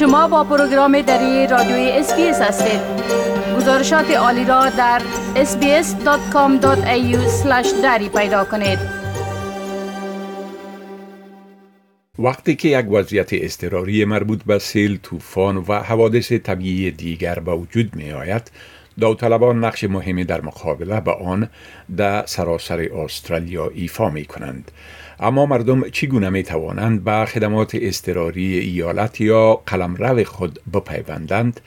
شما با پروگرام دری رادیوی SBS هستید. گزارشات عالی را در sbs.com.au دری پیدا کنید. وقتی که یک وضعیت اضطراری مربوط به سیل، طوفان و حوادث طبیعی دیگر به وجود می آید، داوطلبان نقش مهمی در مقابله به آن در سراسر استرالیا ایفا می کنند. اما مردم چگونه می توانند به خدمات اضطراری ایالت یا قلمرو خود بپیوندند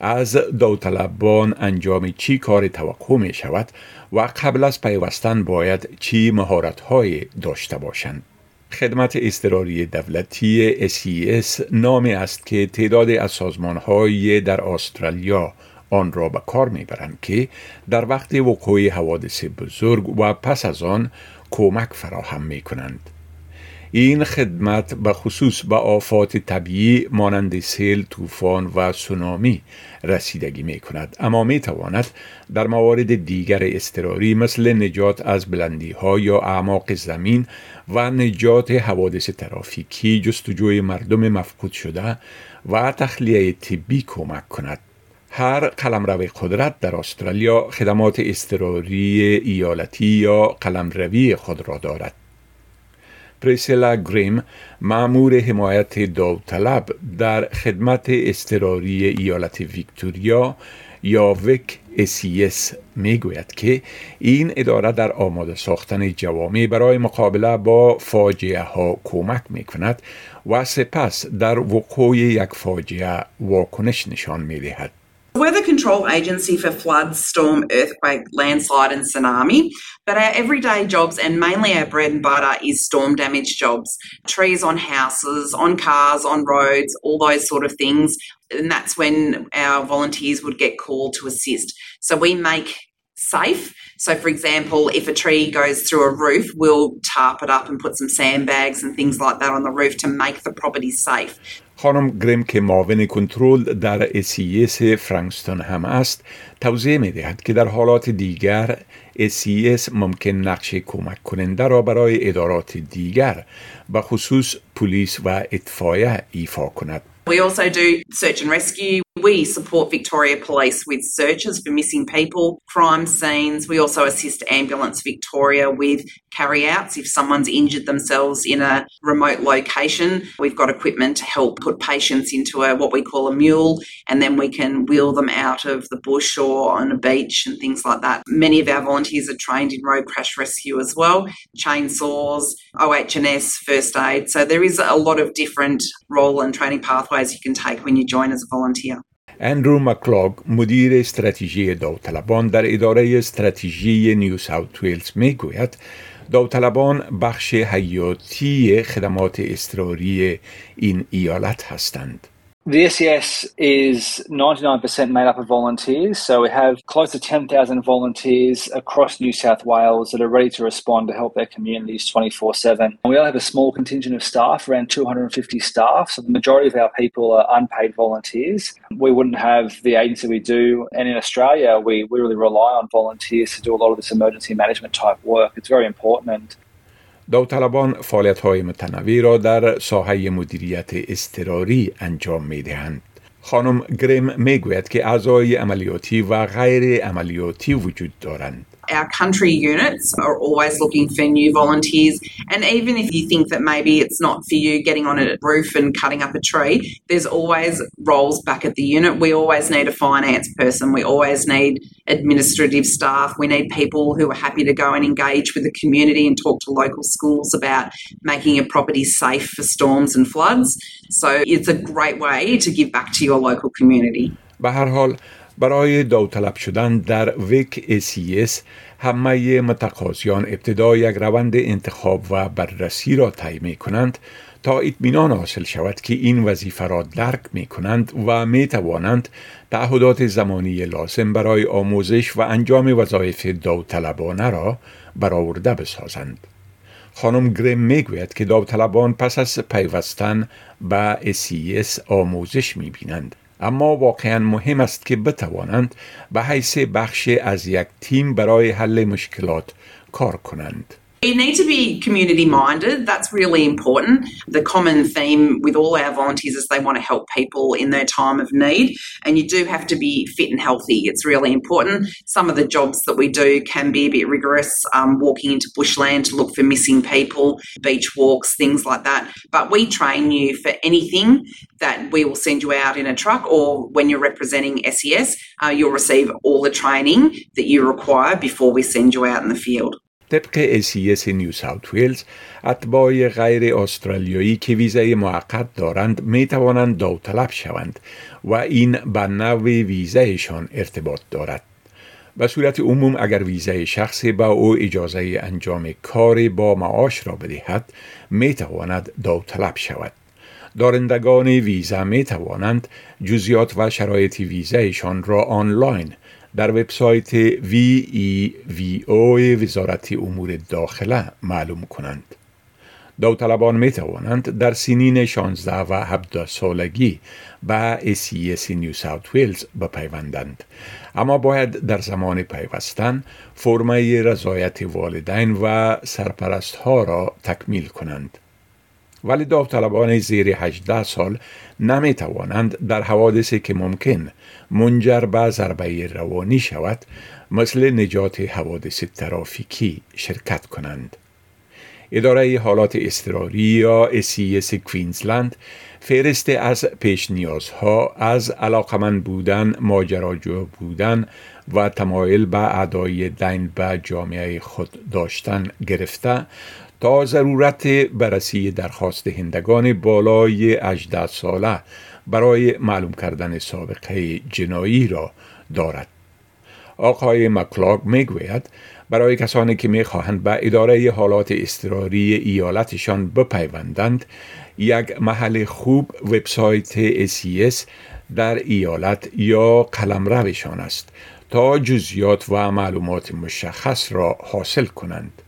از داوطلبان انجام چی کار توقع می شود و قبل از پیوستن باید چی مهارت های داشته باشند خدمت اضطراری دولتی SES نامی است که تعداد از سازمان های در استرالیا آن را به کار می‌برند که در وقت وقوع حوادث بزرگ و پس از آن کمک فراهم می کنند. این خدمت به خصوص به آفات طبیعی مانند سیل، طوفان و سونامی رسیدگی می کند اما می تواند در موارد دیگر اضطراری مثل نجات از بلندی ها یا اعماق زمین و نجات حوادث ترافیکی جستجوی مردم مفقود شده و تخلیه طبی کمک کند هر قلمرو قدرت در استرالیا خدمات اضطراری ایالتی یا قلمروی خود را دارد. پریسیلا گریم معمور حمایت داوطلب در خدمت اضطراری ایالت ویکتوریا یا وک اسیس می گوید که این اداره در آماده ساختن جوامع برای مقابله با فاجعه ها کمک می کند و سپس در وقوع یک فاجعه واکنش نشان می دهد. We're the control agency for flood, storm, earthquake, landslide, and tsunami. But our everyday jobs and mainly our bread and butter is storm damage jobs trees on houses, on cars, on roads, all those sort of things. And that's when our volunteers would get called to assist. So we make safe. So, for example, if a tree goes through a roof, we'll tarp it up and put some sandbags and things like that on the roof to make the property safe. خانم گریم که معاون کنترل در اسیس فرانکستون هم است توضیح می دهد که در حالات دیگر اسیس ممکن نقش کمک کننده را برای ادارات دیگر به خصوص پلیس و اطفایه ایفا کند We also do search and rescue. We support Victoria Police with searches for missing people, crime scenes. We also assist Ambulance Victoria with carryouts if someone's injured themselves in a remote location. We've got equipment to help put patients into a what we call a mule and then we can wheel them out of the bush or on a beach and things like that. Many of our volunteers are trained in road crash rescue as well, chainsaws, OHS, first aid. So there is a lot of different role and training pathways you can take when you join as a volunteer. اندرو مکلاگ مدیر استراتژی داوطلبان در اداره استراتژی نیو ساوت ویلز می گوید داوطلبان بخش حیاتی خدمات اضطراری این ایالت هستند. The SES is 99% made up of volunteers. So we have close to 10,000 volunteers across New South Wales that are ready to respond to help their communities 24 7. We only have a small contingent of staff, around 250 staff. So the majority of our people are unpaid volunteers. We wouldn't have the agency we do. And in Australia, we, we really rely on volunteers to do a lot of this emergency management type work. It's very important. And داوطلبان فعالیت های متنوعی را در ساحه مدیریت اضطراری انجام می دهند. خانم گریم می گوید که اعضای عملیاتی و غیر عملیاتی وجود دارند. our country units are always looking for new volunteers. And even if you think that maybe it's not for you getting on a roof and cutting up a tree, there's always roles back at the unit. We always need a finance person, we always need administrative staff, we need people who are happy to go and engage with the community and talk to local schools about making a property safe for storms and floods. So it's a great way to give back to your local community. برای داوطلب شدن در ویک ACS همه متقاضیان ابتدا یک روند انتخاب و بررسی را طی می کنند تا اطمینان حاصل شود که این وظیفه را درک می کنند و می توانند تعهدات زمانی لازم برای آموزش و انجام وظایف داوطلبانه را برآورده بسازند. خانم گریم می‌گوید که داوطلبان پس از پیوستن به SES آموزش می بینند. اما واقعا مهم است که بتوانند به حیث بخش از یک تیم برای حل مشکلات کار کنند. You need to be community minded. That's really important. The common theme with all our volunteers is they want to help people in their time of need, and you do have to be fit and healthy. It's really important. Some of the jobs that we do can be a bit rigorous, um, walking into bushland to look for missing people, beach walks, things like that. But we train you for anything that we will send you out in a truck, or when you're representing SES, uh, you'll receive all the training that you require before we send you out in the field. طبق ACS نیو ساوت ویلز اتباع غیر استرالیایی که ویزای موقت دارند می توانند داوطلب شوند و این به نوع ویزایشان ارتباط دارد. به صورت عموم اگر ویزای شخصی با او اجازه انجام کاری با معاش را بدهد می تواند داوطلب شود. دارندگان ویزا می توانند جزیات و شرایط ویزایشان را آنلاین در وبسایت VEVO وزارت امور داخله معلوم کنند. داوطلبان می توانند در سنین 16 و 17 سالگی به ACS نیو ساوت ویلز بپیوندند اما باید در زمان پیوستن فرمه رضایت والدین و سرپرست ها را تکمیل کنند ولی داوطلبان زیر 18 سال نمی توانند در حوادثی که ممکن منجر به ضربه روانی شود مثل نجات حوادث ترافیکی شرکت کنند. اداره حالات اضطراری یا SES کوینزلند فهرست از پیش نیازها از علاقمند بودن، ماجراجو بودن و تمایل به ادای دین به جامعه خود داشتن گرفته تا ضرورت بررسی درخواست دهندگان بالای 18 ساله برای معلوم کردن سابقه جنایی را دارد. آقای مکلاگ می‌گوید برای کسانی که می‌خواهند به اداره حالات اضطراری ایالتشان بپیوندند یک محل خوب وبسایت SES در ایالت یا قلمروشان است تا جزیات و معلومات مشخص را حاصل کنند.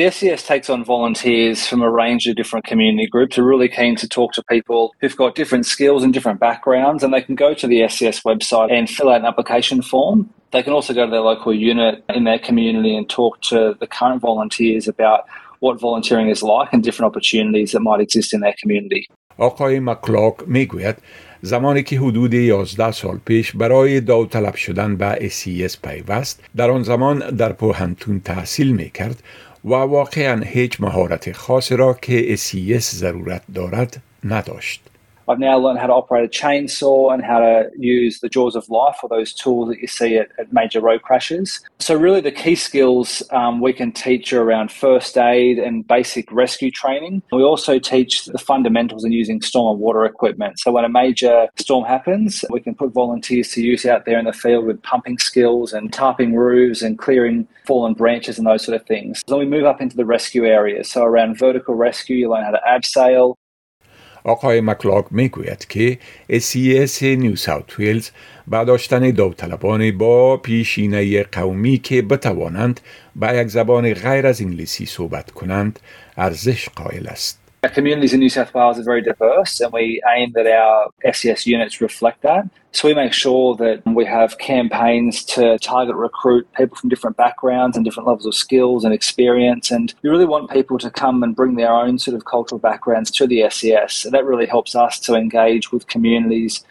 The SES takes on volunteers from a range of different community groups are really keen to talk to people who've got different skills and different backgrounds, and they can go to the SES website and fill out an application form. They can also go to their local unit in their community and talk to the current volunteers about what volunteering is like and different opportunities that might exist in their community. آقای مکلاک میگوید زمانی که حدود 11 سال پیش برای داوطلب شدن به SES پیوست در آن زمان در پوهنتون تحصیل می کرد و واقعا هیچ مهارت خاص را که SES ضرورت دارد نداشت. I've now learned how to operate a chainsaw and how to use the jaws of life or those tools that you see at, at major road crashes. So, really, the key skills um, we can teach are around first aid and basic rescue training. We also teach the fundamentals in using storm and water equipment. So, when a major storm happens, we can put volunteers to use out there in the field with pumping skills and tarping roofs and clearing fallen branches and those sort of things. Then we move up into the rescue areas. So, around vertical rescue, you learn how to abseil, آقای مکلاک می‌گوید که SES نیو ساوت ویلز با داشتن داوطلبان با پیشینه قومی که بتوانند با یک زبان غیر از انگلیسی صحبت کنند ارزش قائل است. Our communities in New South Wales are very diverse, and we aim that our SES units reflect that. So we make sure that we have campaigns to target recruit people from different backgrounds and different levels of skills and experience. And we really want people to come and bring their own sort of cultural backgrounds to the SES. And that really helps us to engage with communities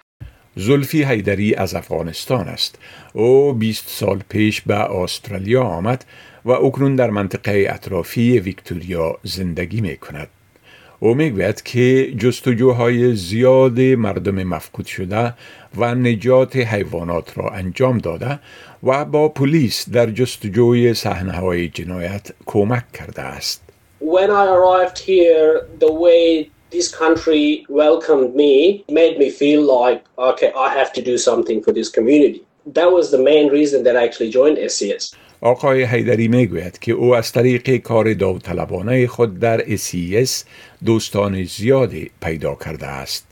زلفی حیدری از افغانستان است. او 20 سال پیش به استرالیا آمد و اکنون در منطقه اطرافی ویکتوریا زندگی می کند. او می‌گوید که جستجوهای زیاد مردم مفقود شده و نجات حیوانات را انجام داده و با پلیس در جستجوی صحنه‌های جنایت کمک کرده است. When I arrived here, the way this country welcomed me made me feel like, okay, I have to do something for this community. That was the main reason that I actually joined SCS. آقای حیدری می‌گوید که او از طریق کار داوطلبانه خود در SES دوستان زیادی پیدا کرده است.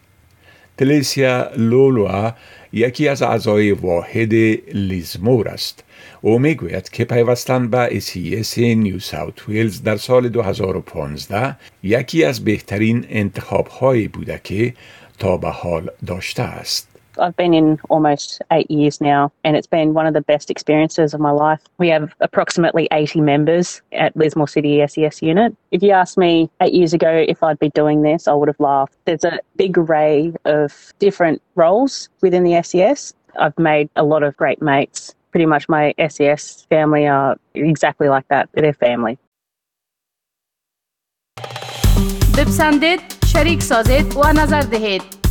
تلیسیا لولوا یکی از اعضای واحد لیزمور است. او می‌گوید که پیوستن به SES نیو ساوت ویلز در سال 2015 یکی از بهترین انتخاب هایی بوده که تا به حال داشته است. I've been in almost eight years now, and it's been one of the best experiences of my life. We have approximately 80 members at Lismore City SES unit. If you asked me eight years ago if I'd be doing this, I would have laughed. There's a big array of different roles within the SES. I've made a lot of great mates. Pretty much my SES family are exactly like that. They're family. بپسندید شریک سازید و نظر دهید